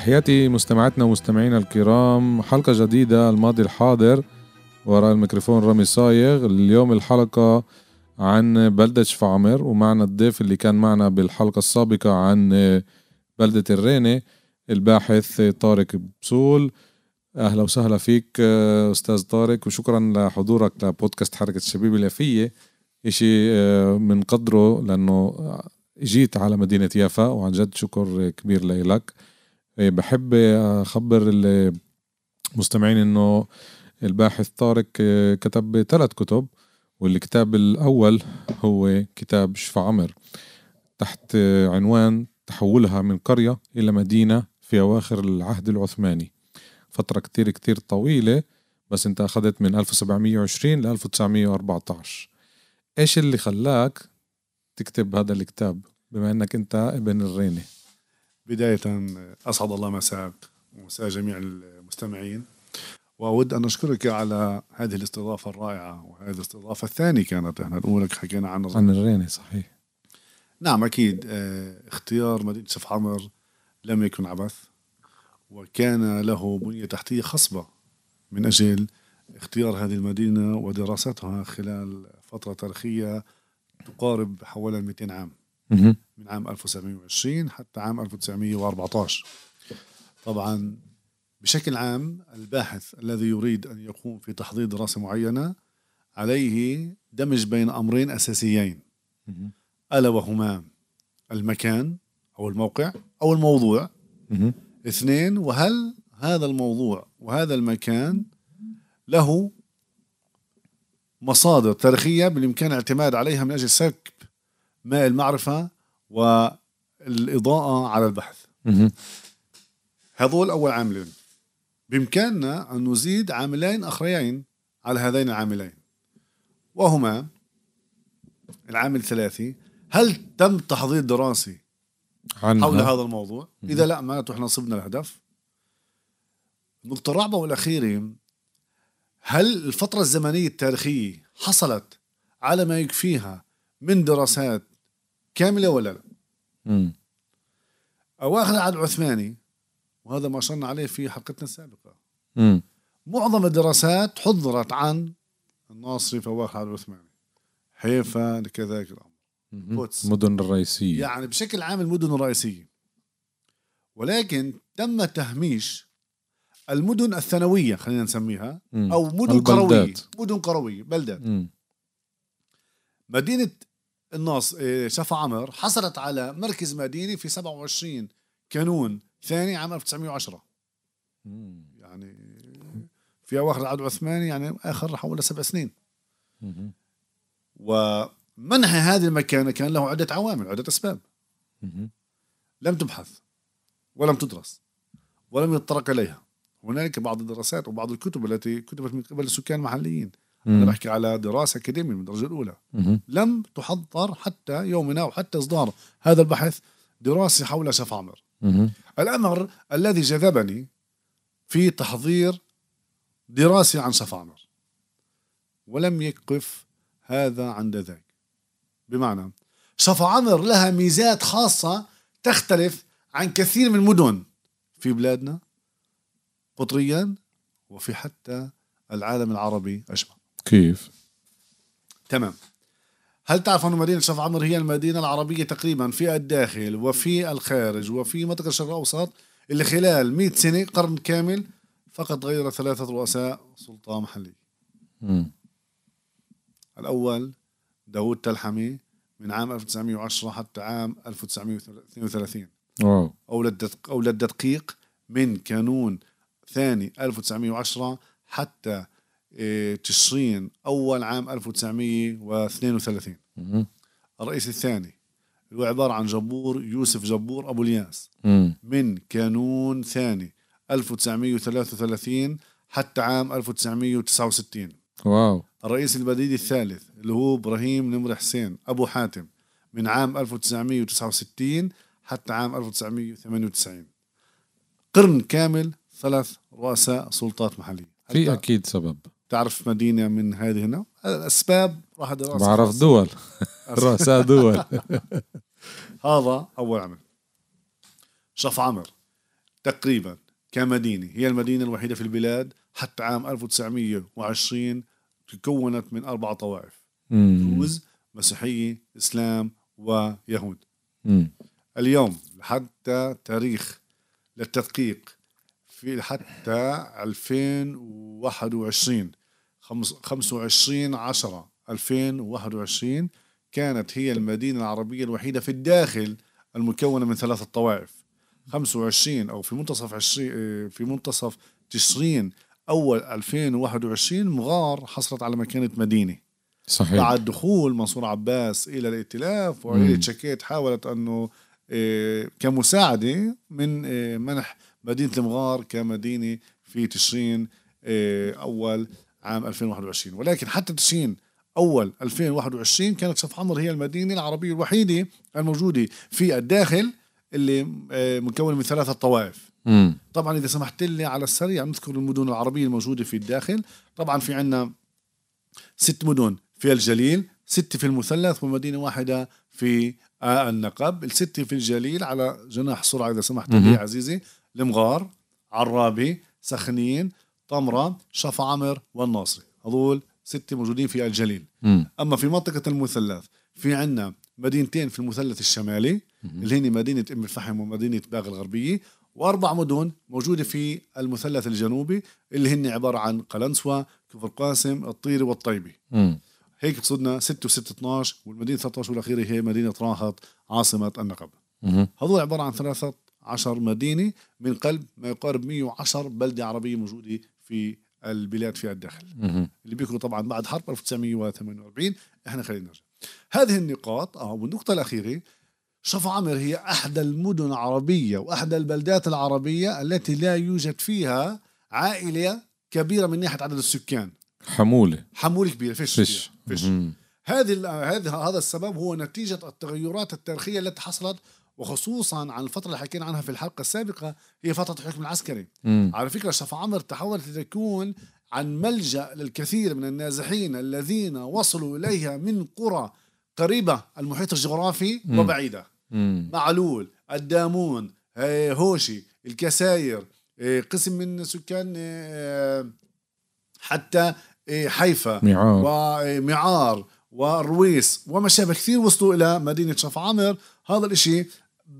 تحياتي مستمعاتنا ومستمعينا الكرام حلقة جديدة الماضي الحاضر وراء الميكروفون رامي صايغ. اليوم الحلقة عن بلدة شفعمر ومعنا الضيف اللي كان معنا بالحلقة السابقة عن بلدة الرينة الباحث طارق بسول. أهلا وسهلا فيك أستاذ طارق وشكرا لحضورك لبودكاست حركة الشبيب اليافية. إشي من قدره لأنه جيت على مدينة يافا وعن جد شكر كبير لك. إيه، بحب أخبر المستمعين إنه الباحث طارق إيه، كتب ثلاث كتب والكتاب الأول هو كتاب شفا عمر. تحت عنوان تحولها من قرية إلى مدينة في أواخر العهد العثماني. فترة كتير كتير طويلة بس أنت أخذت من 1720 ل 1914 إيش اللي خلاك تكتب هذا الكتاب بما أنك أنت ابن الرينة؟ بداية أسعد الله مساك ومساء جميع المستمعين. وأود أن أشكرك على هذه الاستضافة الرائعة وهذه الاستضافة الثانية كانت إحنا الأولى حكينا عن عن الريني صحيح. نعم أكيد. آه اختيار مدينة شف عمر لم يكن عبث وكان له بنية تحتية خصبة من أجل اختيار هذه المدينة ودراستها خلال فترة تاريخية تقارب حوالي 200 عام. من عام 1920 حتى عام 1914 طبعا بشكل عام الباحث الذي يريد أن يقوم في تحضير دراسة معينة عليه دمج بين أمرين أساسيين. ألا وهما المكان أو الموقع أو الموضوع. اثنين وهل هذا الموضوع وهذا المكان له مصادر تاريخية بالإمكان الاعتماد عليها من أجل سكب ماء المعرفة والإضاءة على البحث. هذول أول عاملين. بإمكاننا أن نزيد عاملين آخرين على هذين العاملين. وهما العامل الثلاثي هل تم تحضير دراسي عنها. حول هذا الموضوع؟ إذا لا معناته إحنا صبنا الهدف. النقطة الرابعة والأخيرة هل الفترة الزمنية التاريخية حصلت على ما يكفيها من دراسات كاملة ولا لا؟ امم اواخر العهد العثماني وهذا ما اشرنا عليه في حلقتنا السابقة. امم معظم الدراسات حضرت عن الناصري اواخر العهد العثماني حيفا كذلك الامر المدن الرئيسيه يعني بشكل عام المدن الرئيسية. ولكن تم تهميش المدن الثانوية خلينا نسميها. أو مدن البلدات. قرويه مدن قروية بلدات. مم. مدينة الناص إيه، شفا عمر حصلت على مركز مديني في 27 كانون ثاني عام 1910 يعني في أواخر العهد العثماني يعني آخر حوالي سبع سنين. ومنح هذه المكانة كان له عدة عوامل عدة أسباب. لم تبحث ولم تدرس ولم يتطرق إليها. هنالك بعض الدراسات وبعض الكتب التي كتبت من قبل السكان المحليين. أنا بحكي على دراسة اكاديميه من الدرجه الأولى. لم تحضر حتى يومنا وحتى إصدار هذا البحث دراسه حول شف عمر الأمر الذي جذبني في تحضير دراسة عن شف عمر ولم يقف هذا عند ذاك. بمعنى شف عمر لها ميزات خاصة تختلف عن كثير من المدن في بلادنا قطريا وفي حتى العالم العربي أجمع. كيف؟ تمام. هل تعرف أن مدينة شف عمر هي المدينة العربية تقريبا في الداخل وفي الخارج وفي منطقة الشرق الأوسط اللي خلال 100 سنة قرن كامل فقط غير ثلاثة رؤساء سلطة محلية؟ الأول داوود تلحمي من عام 1910 حتى عام 1932 واو. أو للتدقيق من كانون ثاني 1910 حتى تشرين أول عام 1932 الرئيس الثاني اللي هو عبارة عن جبور يوسف جبور أبو الياس. مم. من كانون ثاني 1933 حتى عام 1969 واو. الرئيس البديل الثالث اللي هو إبراهيم نمر حسين أبو حاتم من عام 1969 حتى عام 1998 قرن كامل ثلاث رؤساء سلطات محلية. هل في أكيد سبب. تعرف مدينة من هذه هنا الأسباب راح دراسه بعرف خاصة. دول. رؤساء دول. هذا أول عمل. شف عمر تقريبا كمدينة. هي المدينة الوحيدة في البلاد حتى عام 1920 تكونت من أربع طوائف. دروز مسيحيه إسلام ويهود. مم. اليوم لحتى تاريخ للتدقيق في حتى 2021 خمس- 25 10 2021 كانت هي المدينة العربية الوحيدة في الداخل المكونة من ثلاثة طوائف. 25 أو في منتصف 20 آه، في منتصف تشرين أول 2021 مغار حصلت على مكانة مدينة. صحيح. بعد دخول منصور عباس إلى الائتلاف وعائلة تشكيت حاولت أنه آه، كمساعدة من آه، منح مدينة المغار كمدينة في تشرين أول عام 2021 ولكن حتى تشرين أول 2021 كانت شف عمر هي المدينة العربية الوحيدة الموجودة في الداخل اللي آه، مكونة من ثلاثة طوائف. مم. طبعا إذا سمحت لي على السريع نذكر المدن العربية الموجودة في الداخل. طبعا في عندنا ست مدن في الجليل ست في المثلث ومدينة واحدة في آه النقب. الست في الجليل على جناح سرعة إذا سمحت لي عزيزي. المغار عرابي سخنين. طمره شف عمر والناصري هذول ستة موجودين في الجليل مم. أما في منطقة المثلث في عندنا مدينتين في المثلث الشمالي اللي هن مدينة أم الفحم ومدينة باغ الغربية وأربع مدن موجودة في المثلث الجنوبي اللي هن عبارة عن قلنسوة كفر قاسم الطيري والطيبي مم. هيك بصدنا 6 و6 12 والمدينة 13 والأخيرة هي مدينة راهط عاصمة النقب. هذول عبارة عن 13 مدينة من قلب ما يقارب 110 بلدة عربية موجودة في البلاد في الداخل. اللي بيكونوا طبعا بعد حرب 1948 إحنا خلينا نرجع هذه النقاط آه والنقطة الأخيرة شفا عمر هي احدى المدن العربية واحدى البلدات العربية التي لا يوجد فيها عائلة كبيرة من ناحية عدد السكان حمولة حمول كبير فيش فيش فيها. فيش. هذه هذا هذا السبب هو نتيجة التغيرات التاريخية التي حصلت وخصوصا عن الفترة اللي حكينا عنها في الحلقة السابقة هي فترة الحكم العسكري مم. على فكرة شفا عمر تحولت لتكون عن ملجأ للكثير من النازحين الذين وصلوا إليها من قرى قريبة المحيط الجغرافي مم. وبعيدة مم. معلول الدامون آه، هوشي الكساير آه، قسم من سكان آه، حتى حيفا ميعاد ومعار والرويس وما شابه كثير وصلوا إلى مدينة شف عمر هذا الإشي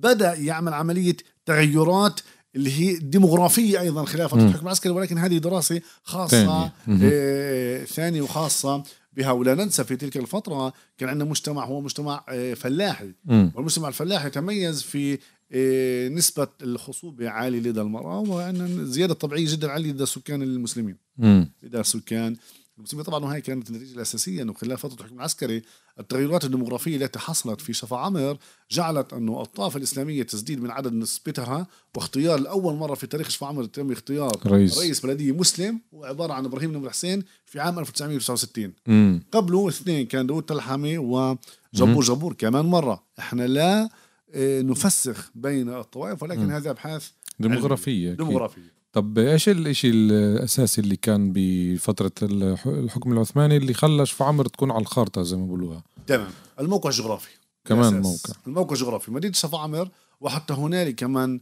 بدأ يعمل عملية تغيرات اللي هي ديموغرافية أيضا خلال فترة. الحكم العسكري ولكن هذه دراسة خاصة تانية. مهم. آه، ثانية وخاصة بها ولا ننسى في تلك الفترة كان عندنا مجتمع هو مجتمع آه، فلاحي مم. والمجتمع الفلاحي يتميز في آه، نسبة الخصوبة عالية لدى المرأة وأن زيادة طبيعية جدا عالية لدى السكان المسلمين مم. لدى السكان المسلمين طبعا وهي كانت النتيجة الأساسية إنه خلال فترة الحكم العسكري التغيرات الديموغرافية التي حصلت في شفا عمر جعلت انه الطائفه الإسلامية تزديد من عدد نسبتها واختيار لأول مرة في تاريخ شفا عمر تم اختيار رئيس. رئيس بلدية مسلم وعباره عن إبراهيم بن حسين في عام 1969 مم. قبله اثنين كان داود تلحمي وجبور جبور كمان مرة إحنا لا آه، نفسخ بين الطوائف ولكن مم. هذه أبحاث ديموغرافية أكيد. ديموغرافية طب إيش الإشي الأساسي اللي كان بفترة الح- الحكم العثماني اللي خلى شفا عمر تكون على الخارطة زي ما بقولوها تمام. الموقع الجغرافي. كمان. موقع. الموقع الجغرافي. مدينة شفا عمر وحتى هنالك كمان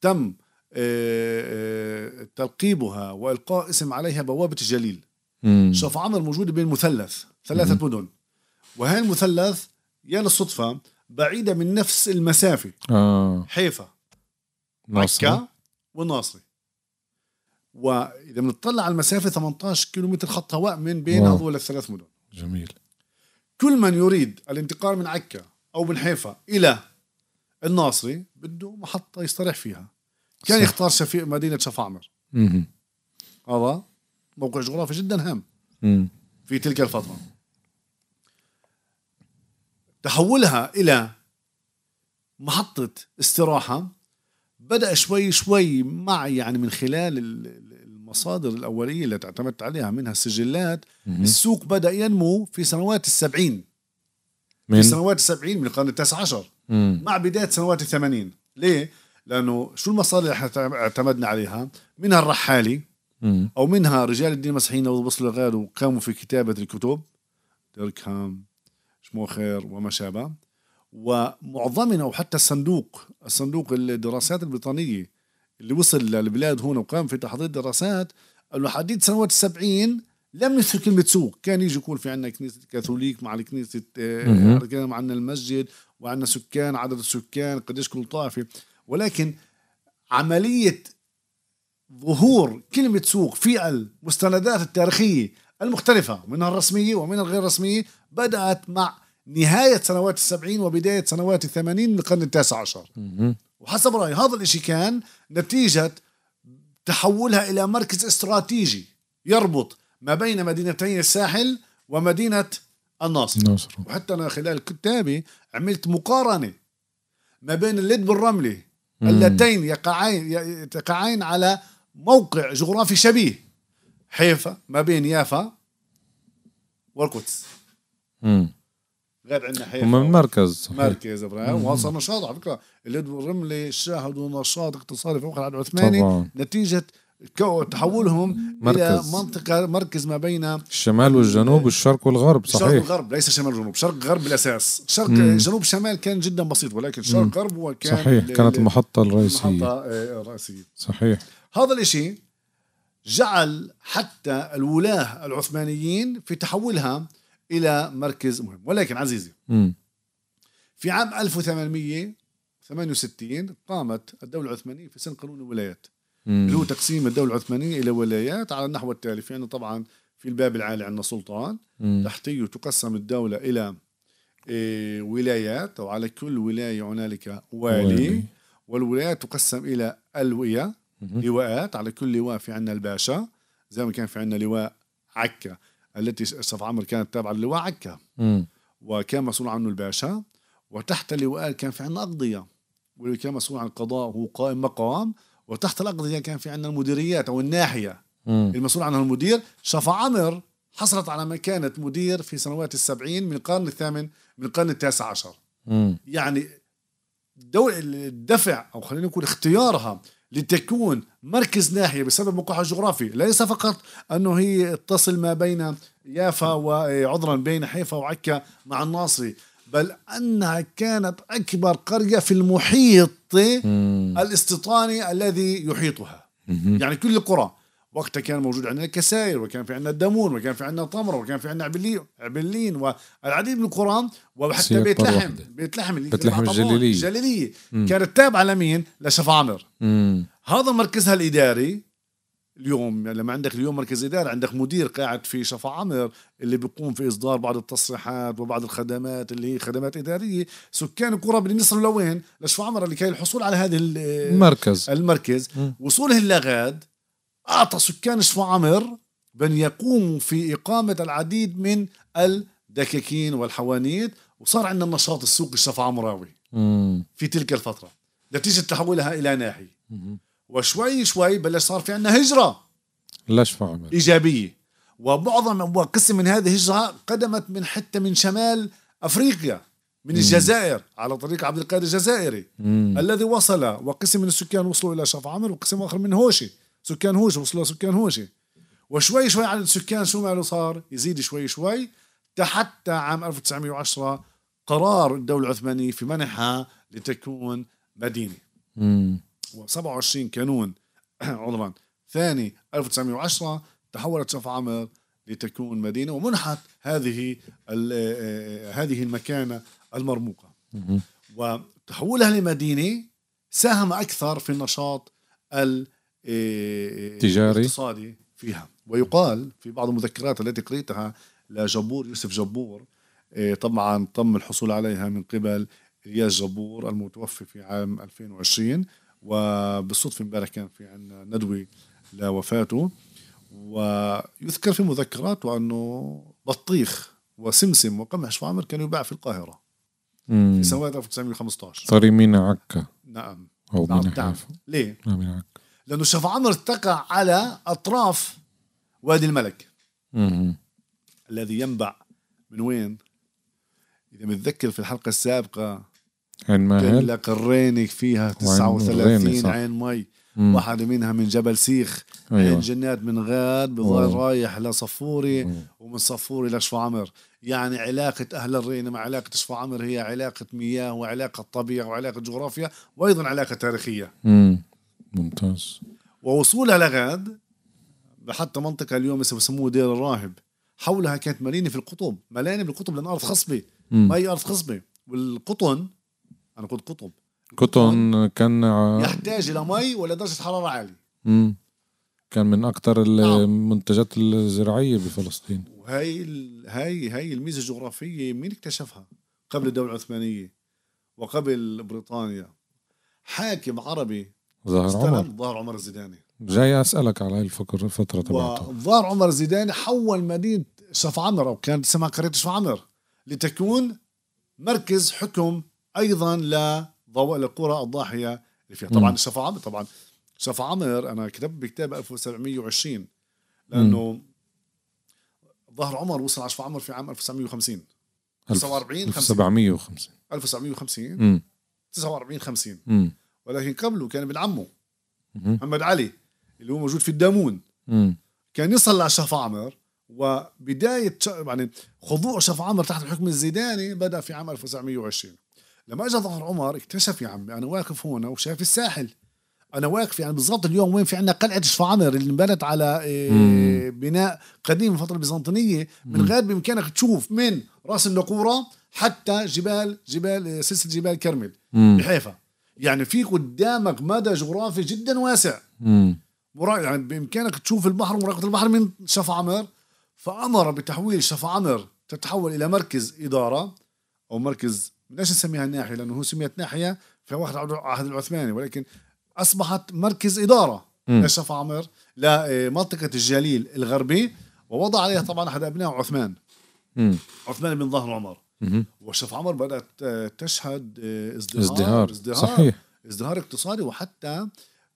تم آه، آه، تلقيبها وإلقاء اسم عليها بوابة الجليل. مم. شفا عمر موجوده بين مثلث ثلاثة مدن. وهي المثلث يا للصدفة بعيدة من نفس المسافة. آه. حيفا مكة والناصري وإذا بنطلع على المسافة 18 كيلومتر خط هواء من بين. هذول الثلاث مدن جميل كل من يريد الانتقال من عكا أو من حيفا إلى الناصري بده محطة يستريح فيها كان صح. يختار شفيق مدينة شفا عمر مم. هذا موقع جغرافي جدا هام مم. في تلك الفترة تحولها إلى محطة استراحة بدأ شوي شوي مع يعني من خلال المصادر الأولية اللي اعتمدت عليها منها السجلات السوق بدأ ينمو في سنوات السبعين. من؟ في سنوات السبعين من القرن التاسع عشر. مع بداية سنوات الثمانين. ليه؟ لأنه شو المصادر اللي إحنا اعتمدنا عليها؟ منها الرحالي أو منها رجال الدين المسيحيين وصلوا لغاية وقاموا في كتابة الكتب. ديركهام شموخير وما شابه. ومعظمنا وحتى الصندوق الصندوق الدراسات البريطانية اللي وصل للبلاد هون وقام في تحضير دراسات انه حديد سنوات السبعين لم يذكر كلمة سوق. كان يجي يقول في عندنا كنيسة كاثوليك مع الكنيسة آه، مع عندنا المسجد وعندنا سكان عدد السكان قديش كل طائفة. ولكن عملية ظهور كلمة سوق في المستندات التاريخية المختلفة منها الرسمية ومنها الغير رسمية بدأت مع نهاية سنوات السبعين وبداية سنوات الثمانين من القرن التاسع عشر. وحسب رأيي هذا الإشي كان نتيجة تحولها إلى مركز استراتيجي يربط ما بين مدينتي الساحل ومدينة الناصر. الناصر. وحتى أنا خلال كتابي عملت مقارنة ما بين اللد بالرملي اللتين يقعين يقعين على موقع جغرافي شبيه حيفا ما بين يافا والقدس. غير عندنا حيفا هم من المركز مركز إبراهيم. وصل نشاط على فكرة. الرملي شاهدوا نشاط اقتصادي فوق العدد العثماني نتيجة تحولهم مركز. إلى منطقة مركز ما بين الشمال والجنوب والشرق والغرب صحيح. الشرق والغرب ليس شمال وجنوب شرق غرب بالأساس. شرق مم. جنوب شمال كان جدا بسيط ولكن شرق غرب هو كان صحيح. كانت المحطة الرئيسية. المحطة آه، الرئيسية. صحيح. هذا الإشي جعل حتى الولاة العثمانيين في تحولها إلى مركز مهم. ولكن عزيزي م. في عام 1868 قامت الدولة العثمانية في سن قانون الولايات. اللي هو تقسيم الدولة العثمانية إلى ولايات على النحو التالي. في عندنا طبعا في الباب العالي عندنا سلطان. تحتيه تقسم الدولة إلى إيه ولايات وعلى كل ولاية هنالك والي. والولايات تقسم إلى ألوية لواءات على كل لواء في عندنا الباشا. زي ما كان في عندنا لواء عكا. التي صف عمر كانت تابعة للواء عكا. وكان مسؤول عنه الباشا. وتحت اللواء كان في عندنا أقضية. واللي كان مسؤول عن القضاء هو قائم مقام. وتحت الأقضية كان في عندنا المديريات أو الناحية. مم. المسؤول عنها المدير شفا عمر. حصلت على مكانة مدير في سنوات السبعين من القرن الثامن من القرن التاسع عشر. مم. يعني الدفع أو خلينا نقول اختيارها لتكون مركز ناحية بسبب موقعها الجغرافي. ليس فقط أنه هي تصل ما بين يافا وعذرا بين حيفا وعكا مع الناصري بل أنها كانت أكبر قرية في المحيط الاستيطاني الذي يحيطها. يعني كل القرى. وقتها كان موجود عندنا الكسائر وكان في عندنا الدمون وكان في عندنا طمرة وكان في عندنا عبلين عبلين والعديد من القرى وحتى بيت لحم. بيت لحم بيت لحم الجليلية. الجليلية. كانت تابعة لمين؟ لشفا عمر هذا مركزها الإداري اليوم يعني لما عندك اليوم مركز إداري عندك مدير قاعد في شفا عمر اللي بيقوم في إصدار بعض التصريحات وبعض الخدمات اللي هي خدمات إدارية. سكان القرى بدهم يصلوا لوين؟ لشفا عمر اللي كان الحصول على هذه المركز. المركز وصوله اللاغاد أعطى سكان عمر بأن يقوموا في إقامة العديد من الدكاكين والحوانيت وصار عندنا النشاط السوقي الشفا عمراوي في تلك الفترة. نتيجة تحولها إلى ناحية. وشوي شوي بلش صار في عندنا هجرة ليش عمر. إيجابية. ومعظم وقسم من هذه الهجرة قدمت من حتى من شمال أفريقيا من الجزائر على طريق عبد القادر الجزائري مم. الذي وصل وقسم من السكان وصلوا إلى شف عمر وقسم آخر من هوشي. سكان هوشي وصلوا سكان هوشي. وشوي شوي عدد السكان شو ماله صار؟ يزيد شوي شوي حتى عام 1910 قرار الدولة العثمانية في منحها لتكون مدينة. و27 كانون. عذرا ثاني 1910 تحولت شف عمر لتكون مدينة ومنحت هذه هذه المكانة المرموقة. وتحولها لمدينة ساهم أكثر في النشاط التجاري الاقتصادي فيها. ويقال في بعض المذكرات التي قريتها لجبور يوسف جبور طبعا تم الحصول عليها من قبل إلياس جبور المتوفي في عام 2020 وبالصدفة امبارح كان في عندنا ندوة لوفاته. ويذكر في مذكراته أنه بطيخ وسمسم وقمح شفامر كانوا يباع في القاهرة. مم. في سنوات 1915 صار مينا عكا. نعم. أو نعم نعم. حيفا ليه؟ لا مينا عكا. لأنه شف عمر تقع على أطراف وادي الملك. الذي ينبع من وين؟ إذا متذكر في الحلقة السابقة عين قال ماهل لك الرينك فيها الرينة، 39 صح. عين مي. واحدة منها من جبل سيخ عين أيوه جنات من غاد واو. رايح لصفوري مم. ومن صفوري لشفا عمر يعني علاقة أهل الرينة مع علاقة شفا عمر هي علاقة مياه وعلاقة طبيعة وعلاقة جغرافيا وأيضا علاقة تاريخية مم. ممتاز. ووصولها لغاد حتى منطقة اليوم بسموه دير الراهب. حولها كانت مليانة في القطب. مليانة بالقطب لأن أرض خصبة. مم. ما هي أرض خصبة؟ والقطن أنا قلت قطب. كوتون كان يحتاج إلى مي ولا درجة حرارة عالية. مم. كان من أكثر نعم. المنتجات الزراعية بفلسطين. وهي ال... هي هي الميزة الجغرافية مين اكتشفها؟ قبل الدولة العثمانية وقبل بريطانيا. حاكم عربي ظهر عمر. استلم ظهر عمر الزيداني جاي أسألك على هاي الفكر الفترة تبعته. وظهر عمر الزيداني حول مدينة شف عمر أو كانت اسمها قرية شف عمر لتكون مركز حكم أيضا لضوء القرى الضاحية اللي فيها. طبعا مم. شف عمر طبعا شف عمر أنا كتبت بكتاب 1720 لأنه ظهر عمر وصل على شف عمر في عام 1950 49 50 1750 1950 امم 49 50 امم ولكن قبله كان ابن عمه. محمد علي اللي هو موجود في الدامون. كان يصل لشف عمر وبداية ش- يعني خضوع شف عمر تحت الحكم الزيداني بدأ في عام 1920 لما اجى ظهر عمر اكتشف يا عمي أنا واقف هنا وشايف الساحل. أنا واقف يعني بالضبط اليوم وين في عندنا قلعة شفا عمر اللي انبنت على إيه، مم. بناء قديم من الفترة البيزنطينية. من غير بإمكانك تشوف من رأس النقورة حتى جبال جبال سلسلة جبال كرمل بحيفا. يعني في قدامك مدى جغرافي جدا واسع. امم يعني بإمكانك تشوف البحر ومراقبه البحر من شفا عمر. فأمر بتحويل شفا عمر تتحول إلى مركز إدارة أو مركز ليش نسميها ناحية لأنه هو سميت ناحية في وقت العهد العثماني ولكن أصبحت مركز إدارة مم. لشفا عمر لمنطقة الجليل الغربي ووضع عليها طبعا أحد أبناء عثمان. امم عثمان بن ظهر عمر. وشفا عمر بدأت آه، تشهد آه، ازدهار ازدهار. ازدهار صحيح. ازدهار اقتصادي وحتى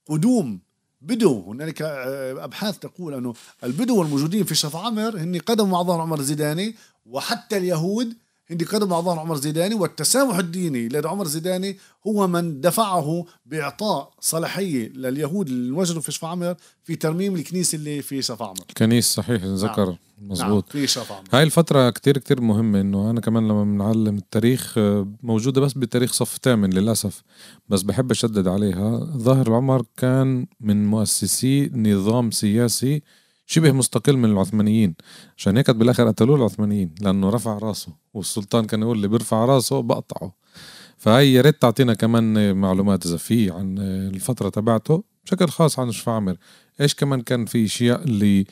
قدوم بدو. هنالك آه، أبحاث تقول أنه البدو الموجودين في شف عمر هن قدموا مع ظهر عمر الزيداني وحتى اليهود قدموا مع ظهر عمر الزيداني والتسامح الديني لدى عمر الزيداني هو من دفعه بإعطاء صلاحية لليهود اللي انوجدوا في شف عمر في ترميم الكنيسة اللي في شف عمر. كنيس صحيح ذكر نعم مزبوط في شف عمر. هاي الفترة كتير كتير مهمة إنه أنا كمان لما بنعلم التاريخ آه، موجودة بس بتاريخ صف ثامن للأسف بس بحب أشدد عليها. ظاهر العمر كان من مؤسسي نظام سياسي شبه مستقل من العثمانيين. عشان هيك بالآخر قتلوه العثمانيين لأنه رفع راسه والسلطان كان يقول اللي بيرفع راسه بقطعه. فهي يا ريت تعطينا كمان معلومات إذا في عن الفترة تبعته بشكل خاص عن شفا عمر إيش كمان كان في أشياء اللي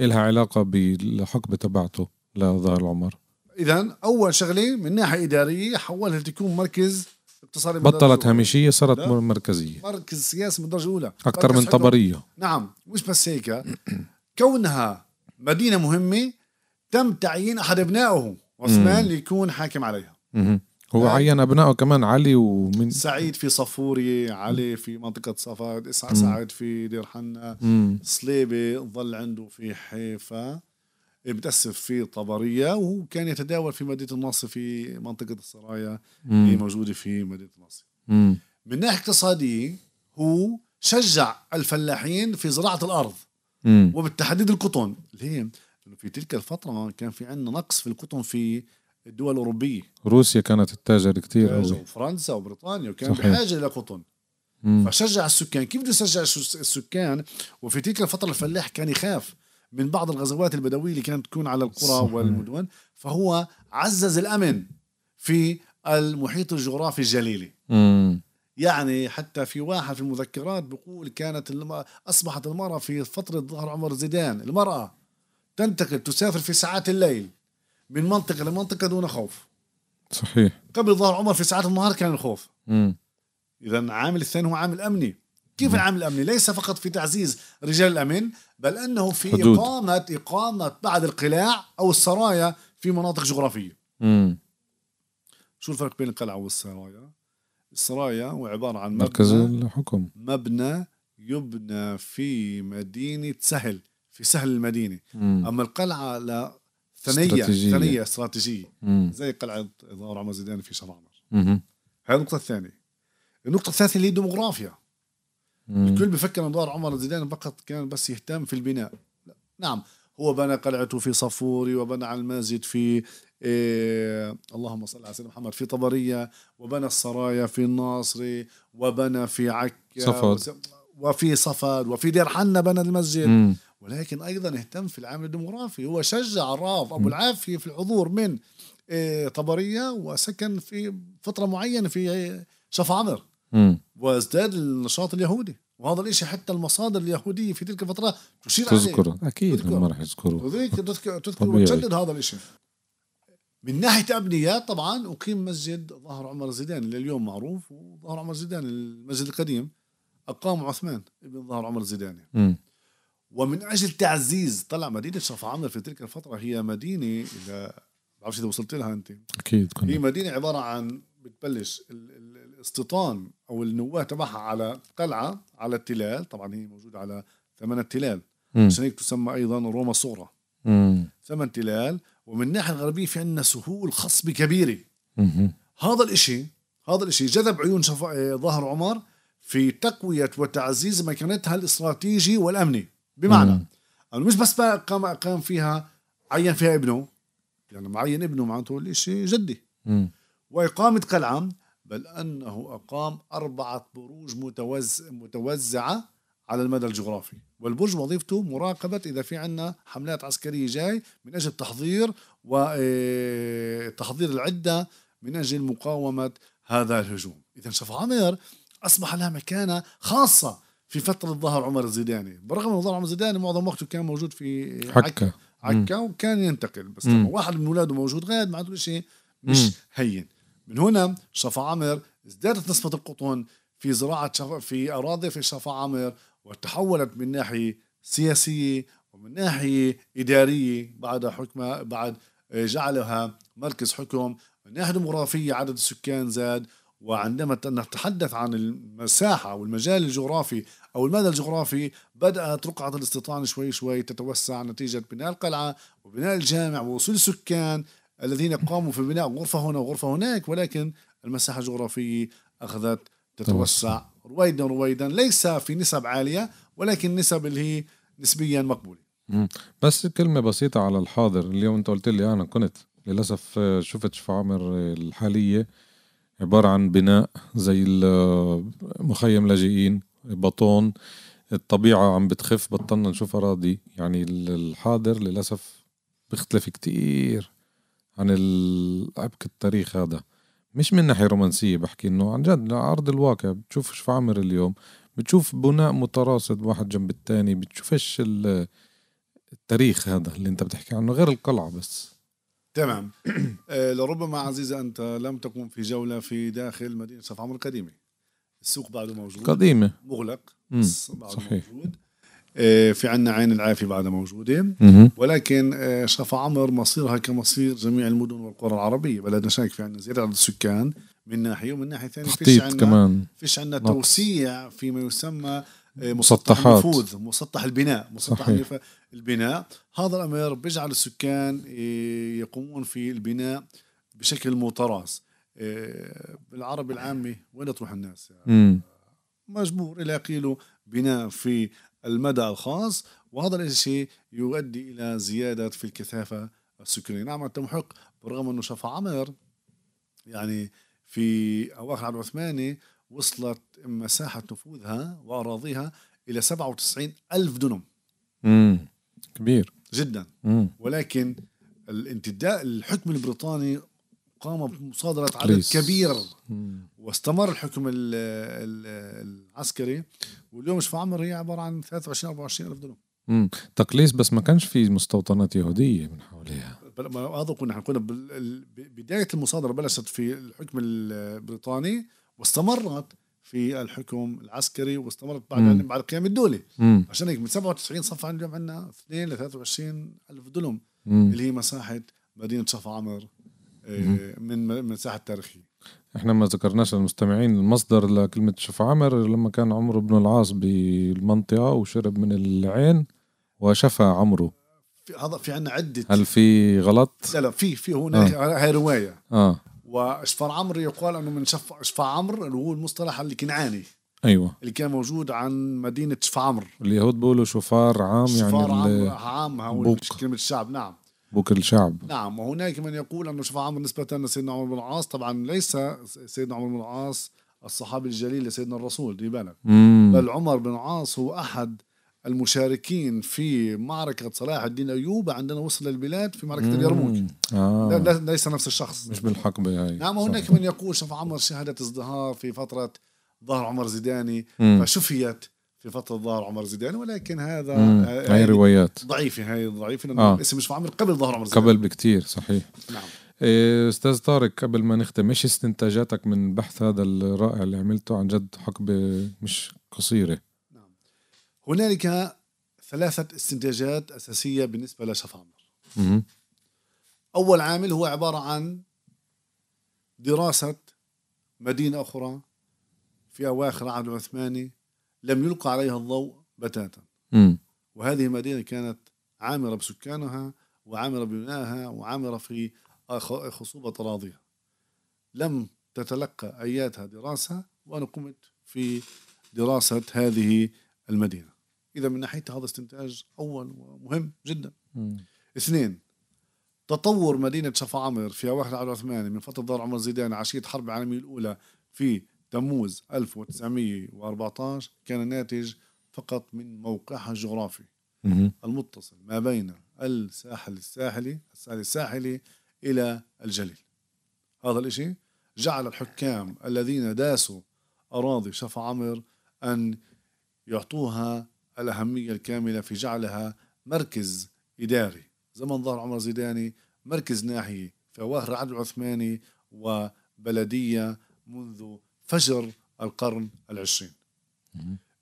إلها علاقة بالحقبة تبعته لظاهر العمر؟ اذا أول شغلة من ناحية إدارية حولها لتكون مركز اقتصادي بطلت. هامشية صارت لا. مر- مركزية. مركز سياسي من الدرجه الأولى. أكثر مركز من حكم. طبرية نعم مش بس هيك. كونها مدينة مهمة تم تعيين أحد أبنائه عثمان مم. ليكون حاكم عليها مهم. هو هاي. عين أبنائه كمان علي ومن سعيد في صفوري علي في منطقة صفا مم. سعد في دير حنا مم. صليبه ظل عنده في حيفا بتأسف في طبرية وكان يتداول في مدينة الناصر في منطقة السرايا اللي مم. موجودة في مدينة الناصر مم. من ناحية اقتصادية هو شجع الفلاحين في زراعة الأرض مم. وبالتحديد القطن ليه؟ لأنه في تلك الفترة كان في عندنا نقص في القطن في الدول الأوروبية روسيا كانت تتاجر كتير قوي وفرنسا وبريطانيا وكان صحيح. بحاجة إلى قطن مم. فشجع السكان كيف بده يشجع الس- السكان وفي تلك الفترة الفلاح كان يخاف من بعض الغزوات البدوية اللي كانت تكون على القرى صحيح. والمدن فهو عزز الأمن في المحيط الجغرافي الجليلي مم. يعني حتى في واحد في المذكرات بيقول كانت الم... أصبحت المرأة في فترة ظهر عمر زيدان. المرأة تنتقل تسافر في ساعات الليل من منطقة لمنطقة دون خوف. صحيح. قبل ظهر عمر في ساعات النهار كان الخوف. مم. اذا عامل الثاني هو عامل أمني. كيف العامل الأمني؟ ليس فقط في تعزيز رجال الأمن بل أنه في حدود. اقامه إقامة بعض القلاع أو السرايا في مناطق جغرافية. مم. شو الفرق بين القلعة والسرايا؟ السرايا هو عباره عن مركز مبنى الحكم مبنى يبنى في مدينة سهل في سهل المدينة مم. أما القلعة لا ثنية استراتيجية. ثنية استراتيجية مم. زي قلعة ظهر عمر زيدان في عمر مم. هاي النقطة الثانية النقطة الثالثة اللي هي الديموغرافيا. الكل بفكر إن ظاهر عمر زيدان فقط كان بس يهتم في البناء. نعم هو بنى قلعته في صفوري وبنى على المسجد في إيه اللهم صل على سيدنا محمد في طبرية وبنى السرايا في الناصري وبنى في عكا صفد. وفي صفد وفي دير حنا بنى المسجد مم. ولكن أيضا اهتم في العامل الديموغرافي هو شجع الراف أبو العافية في الحضور من إيه طبرية وسكن في فترة معينة في إيه، شف عمر. وازداد النشاط اليهودي وهذا الشيء حتى المصادر اليهودية في تلك الفترة تشير عليه. تذكر أكيد. ما راح يذكروا وذلك تذكر, تذكر. وتشدد هذا الشيء من ناحية ابنيات طبعا أقيم مسجد ظهر عمر الزيداني اللي اليوم معروف وظهر عمر الزيداني المسجد القديم. أقام عثمان ابن ظهر عمر الزيداني مم. ومن أجل تعزيز طلع مدينة شرف عمر في تلك الفترة هي مدينة اذا بعرفش إذا وصلت لها أنت. أكيد هي كنا مدينة عبارة عن بتبلش ال- ال- الاستيطان أو النواة تبعها على قلعة على التلال طبعا هي موجودة على ثمان تلال. عشان هيك تسمى أيضا روما الصغرى مم. ثمان تلال ومن الناحية الغربية في عندنا سهول خصبه كبيرة. هذا الإشي هذا الإشي جذب عيون شف... آه، ظهر عمر في تقوية وتعزيز مكانتها الاستراتيجي والأمني بمعنى. أنه مش بس قام قام فيها عين فيها ابنه يعني معين ابنه معناته الإشي جدي مم. وإقامة قلعة بل أنه أقام أربعة بروج متوز... متوزعة على المدى الجغرافي. والبرج وظيفته مراقبة إذا في عنا حملات عسكرية جاي من أجل تحضير وتحضير العدة من أجل مقاومة هذا الهجوم. إذا شف عمر أصبح لها مكانة خاصة في فترة ظهر عمر الزيداني بالرغم من ظهر عمر الزيداني معظم وقته كان موجود في حكة عكا. وكان ينتقل. بس واحد من اولاده موجود غاد معناته شيء مش. هين. من هنا شفا عامر ازدادت نسبة القطن في زراعة شفا في أراضي في شفا عامر وتحولت من ناحية سياسية ومن ناحية إدارية بعد حكمها بعد جعلها مركز حكم. من ناحية ديموغرافية عدد السكان زاد وعندما نتحدث عن المساحة أو المجال الجغرافي أو المدى الجغرافي بدأت رقعة الاستيطان شوي شوي تتوسع نتيجة بناء القلعة وبناء الجامع ووصول السكان الذين قاموا في بناء غرفة هنا وغرفة هناك ولكن المساحة الجغرافية أخذت تتوسع. رويدا رويدا ليس في نسب عالية ولكن نسب اللي هي نسبيا مقبولة. بس كلمة بسيطة على الحاضر. اليوم انت قلت لي أنا كنت للأسف شفت عمر آه، الحالية. عبارة عن بناء زي مخيم لاجئين بطون. الطبيعة عم بتخف بطلنا نشوف أراضي. يعني ال- الحاضر للأسف بيختلف كتير. عن عبك التاريخ هذا. مش من ناحية رومانسية بحكي إنه عن جد على أرض الواقع. بتشوف شفا عمر اليوم. بتشوف بناء متراصد واحد جنب التاني. بتشوفش ال- التاريخ هذا اللي أنت بتحكي عنه غير القلعة بس. تمام. آه، لربما عزيزة أنت لم تكن في جولة في داخل مدينة صف عمر القديمة السوق بعده موجود. قديمة. مغلق. بس بعده صحيح. موجود. في عنا عين العافية بعدها موجودة. ولكن آه، شفا عمر مصيرها كمصير جميع المدن والقرى العربية بلدنا شايف في عنا زيادة عدد السكان من ناحية ومن ناحية ثانية فيش عنا كمان فيش عنا. توسيع فيما يسمى آه، مسطح مسطحات. النفوذ مسطح البناء مسطح صحيح. البناء هذا الأمر بيجعل السكان آه، يقومون في البناء بشكل آه، بالعربي العامي وين تروح الناس يعني. مجبور إلى قيله بناء في المدى الخاص وهذا الشيء يؤدي إلى زيادة في الكثافة السكانية نعم أنت محق بالرغم أنه شفا عمر يعني في أواخر العهد العثماني وصلت مساحة نفوذها وأراضيها إلى 97 ألف دنم مم. كبير. جدا. مم. ولكن الانتداء الحكم البريطاني قام بمصادرة عدد. كبير مم. واستمر الحكم ال ال العسكري واليوم شفا عمر هي عبارة عن 23 24 ألف دولار مم. تقليص بس ما كانش في مستوطنات يهودية من حواليها هذا كنا حنقول بال- ال- بداية المصادرة بلشت في الحكم البريطاني واستمرت في الحكم العسكري واستمرت بعد مم. بعد قيام الدولة مم. عشان هيك من 97 صفى عندنا عندنا 2 ل 23 ألف دلم. اللي هي مساحة مدينة شفا عمر من من الساحه التاريخية. إحنا ما ذكرناش للمستمعين المصدر لكلمة شف عمر لما كان عمرو بن العاص بالمنطقة وشرب من العين وشفى عمرو هذا في عندنا عدة. هل في غلط؟ لا لا في في هنا آه. هاي رواية. آه. واشفار عمرو يقال أنه من شف شفا عمرو اللي هو المصطلح الكنعاني أيوه. اللي كان موجود عن مدينة شفا عمرو اليهود بيقولوا شفار عام يعني شفار عمرو ال- عام بوق. كلمة الشعب نعم. بوك الشعب. نعم وهناك من يقول انه شفا عمرو نسبه لسيدنا عمر بن العاص. طبعا ليس سيدنا عمر بن العاص الصحابي الجليل لسيدنا الرسول دي بالك. بل عمر بن العاص هو أحد المشاركين في معركة صلاح الدين أيوب عندما وصل للبلاد في معركة اليرموك. آه. لا- ليس نفس الشخص. مش بالحقبة هاي. نعم هناك من يقول شوف عمر شهدت ازدهار في فترة ظهر عمر زيداني. مم. فشفيت في فترة ظهر عمر زيداني ولكن هذا مم. آه، هاي هاي روايات. ضعيفة هاي ضعيفة لأنه آه. الاسم مش عمر قبل ظهر عمر زيداني قبل بكتير صحيح. نعم. إيه، أستاذ طارق قبل ما نختم إيش استنتاجاتك من البحث هذا الرائع اللي عملته؟ عن جد حقبة مش قصيرة. هنالك ثلاثة استنتاجات أساسية بالنسبة لشف عمر. أول عامل هو عبارة عن دراسة مدينة أخرى في أواخر العهد العثماني لم يلقى عليها الضوء بتاتا مم. وهذه المدينة كانت عامرة بسكانها وعامرة ببنائها وعامرة في خصوبة أراضيها لم تتلقى أياتها دراسة وأنا قمت في دراسة هذه المدينة إذا من ناحية هذا استنتاج أول ومهم جدا مم. اثنين تطور مدينة شفا عمر في أواخر العهد العثماني من فترة ظهر عمر زيدان عشية الحرب العالمية الأولى في تموز 1914 كان ناتج فقط من موقعها الجغرافي. المتصل ما بين الساحل الساحلي الساحل الساحلي إلى الجليل. هذا الإشي جعل الحكام الذين داسوا أراضي شفا عمر أن يعطوها الأهمية الكاملة في جعلها مركز إداري. زمن ظهر عمر زيداني مركز ناحية في أواخر العهد العثماني وبلدية منذ فجر القرن العشرين.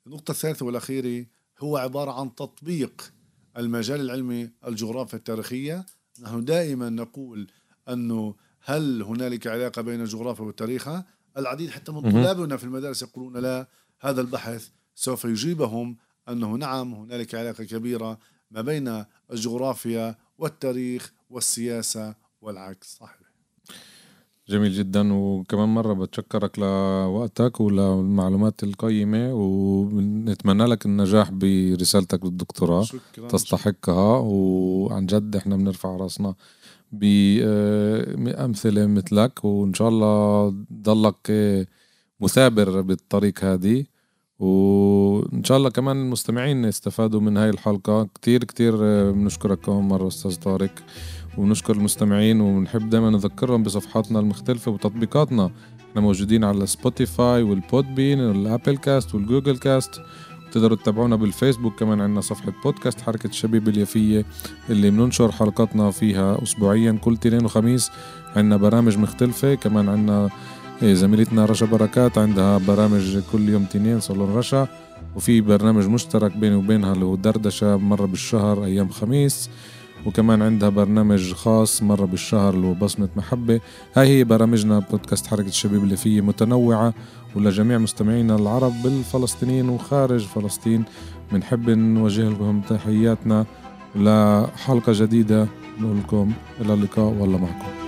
النقطة الثالثة والأخيرة هو عبارة عن تطبيق المجال العلمي الجغرافيا التاريخية. نحن دائما نقول أنه هل هنالك علاقة بين الجغرافيا والتاريخ؟ العديد حتى من. طلابنا في المدارس يقولون لا هذا البحث سوف يجيبهم أنه نعم هنالك علاقة كبيرة ما بين الجغرافيا والتاريخ والسياسة والعكس. صحيح. جميل جدا. وكمان مرة بتشكرك لوقتك وللمعلومات القيمة ونتمنى لك النجاح برسالتك بالدكتوراه شكرا تستحقها. وعن جد إحنا بنرفع راسنا بأمثلة مثلك. وإن شاء الله ضلك آه، مثابر بالطريق هذه. وإن شاء الله كمان المستمعين استفادوا من هاي الحلقة. كتير كتير بنشكرك كمان مرة أستاذ طارق ونشكر المستمعين ونحب دائما نذكرهم بصفحاتنا المختلفة وتطبيقاتنا. إحنا موجودين على Spotify وال Podbean وال Apple Cast وال Google Cast تقدروا تتابعونا بالفيسبوك كمان عندنا صفحة بودكاست حركة الشبيبة اليافية اللي بننشر حلقاتنا فيها أسبوعيا كل تنين وخميس. عندنا برامج مختلفة كمان عندنا زميلتنا رشا بركات عندها برامج كل يوم تنين صالون رشا وفي برنامج مشترك بيني وبينها اللي هو دردشة مرة بالشهر أيام خميس وكمان عندها برنامج خاص مرة بالشهر اللي هو بصمة محبة. هاي هي برامجنا بودكاست حركة الشبيب اللي فيه متنوعة ولجميع مستمعينا العرب بالفلسطينيين وخارج فلسطين. بنحب نوجه لكم تحياتنا لحلقة جديدة. نقول لكم إلى اللقاء والله معكم.